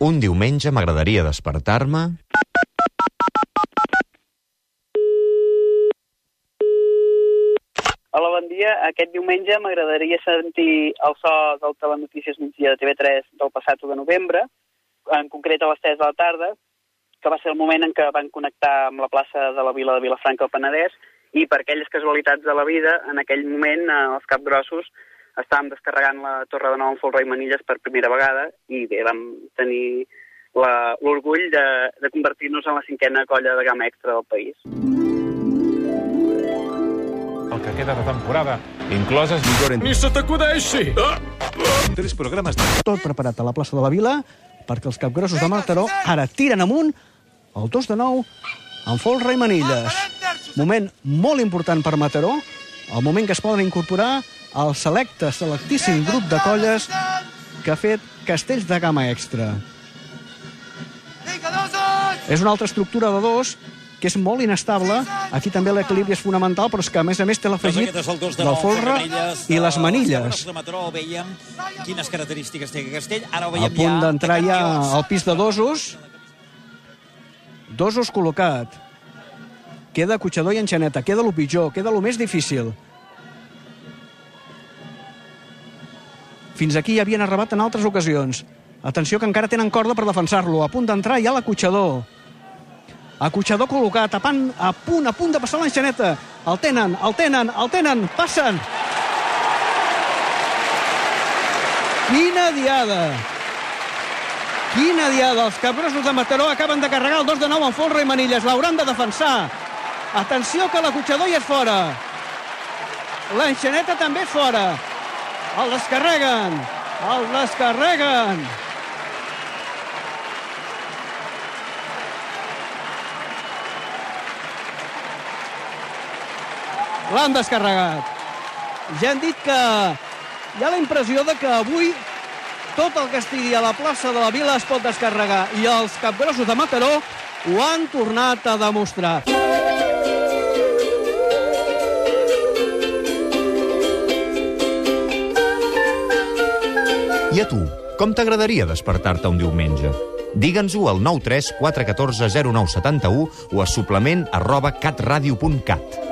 Un diumenge m'agradaria despertar-me... Hola, bon dia. Aquest diumenge m'agradaria sentir el so del Telenotícies migdia de TV3 del passat 1 de novembre, en concret a les 3 de la tarda, que va ser el moment en què van connectar amb la plaça de la Vila de Vilafranca al Penedès i per aquelles casualitats de la vida, en aquell moment, eh, els capgrossos estàvem descarregant la Torre de Nou en Folra i Manilles per primera vegada i bé, vam tenir la- l'orgull de, de convertir-nos en la cinquena colla de gamma extra del país. el que queda de temporada, incloses... Ni se t'acudeixi! Tres programes de... tot preparat a la plaça de la Vila perquè els capgrossos de Mataró ara tiren amunt el 2 de 9 amb folre i manilles. Moment molt important per Mataró, el moment que es poden incorporar al selecte, selectíssim grup de colles que ha fet castells de gamma extra. És una altra estructura de dos que és molt inestable. Aquí també l'equilibri és fonamental, però és que, a més a més, té l'afegit de del folre Manilles, i les manilles. De Mataró, veiem quines característiques té castell. Ara ho A veiem punt ja d'entrar de ja al pis de dosos. Dosos col·locat. Queda Cotxador i Enxaneta. Queda lo pitjor, queda lo més difícil. Fins aquí ja havien arrebat en altres ocasions. Atenció que encara tenen corda per defensar-lo. A punt d'entrar ja l'acotxador. Acotxador col·locat, a, pan, a punt, a punt de passar l'enxaneta. El tenen, el tenen, el tenen, passen. Quina diada! Quina diada! Els capgrossos de Mataró acaben de carregar el 2 de 9 en folre i manilles. L'hauran de defensar. Atenció que l'acotxador ja és fora. L'enxaneta també fora. El descarreguen. El descarreguen. L'han descarregat. Ja han dit que hi ha la impressió de que avui tot el que estigui a la plaça de la Vila es pot descarregar i els capgrossos de Mataró ho han tornat a demostrar. I a tu, com t'agradaria despertar-te un diumenge? Digue'ns-ho al 93 414 0971 o a suplement arroba catradio.cat.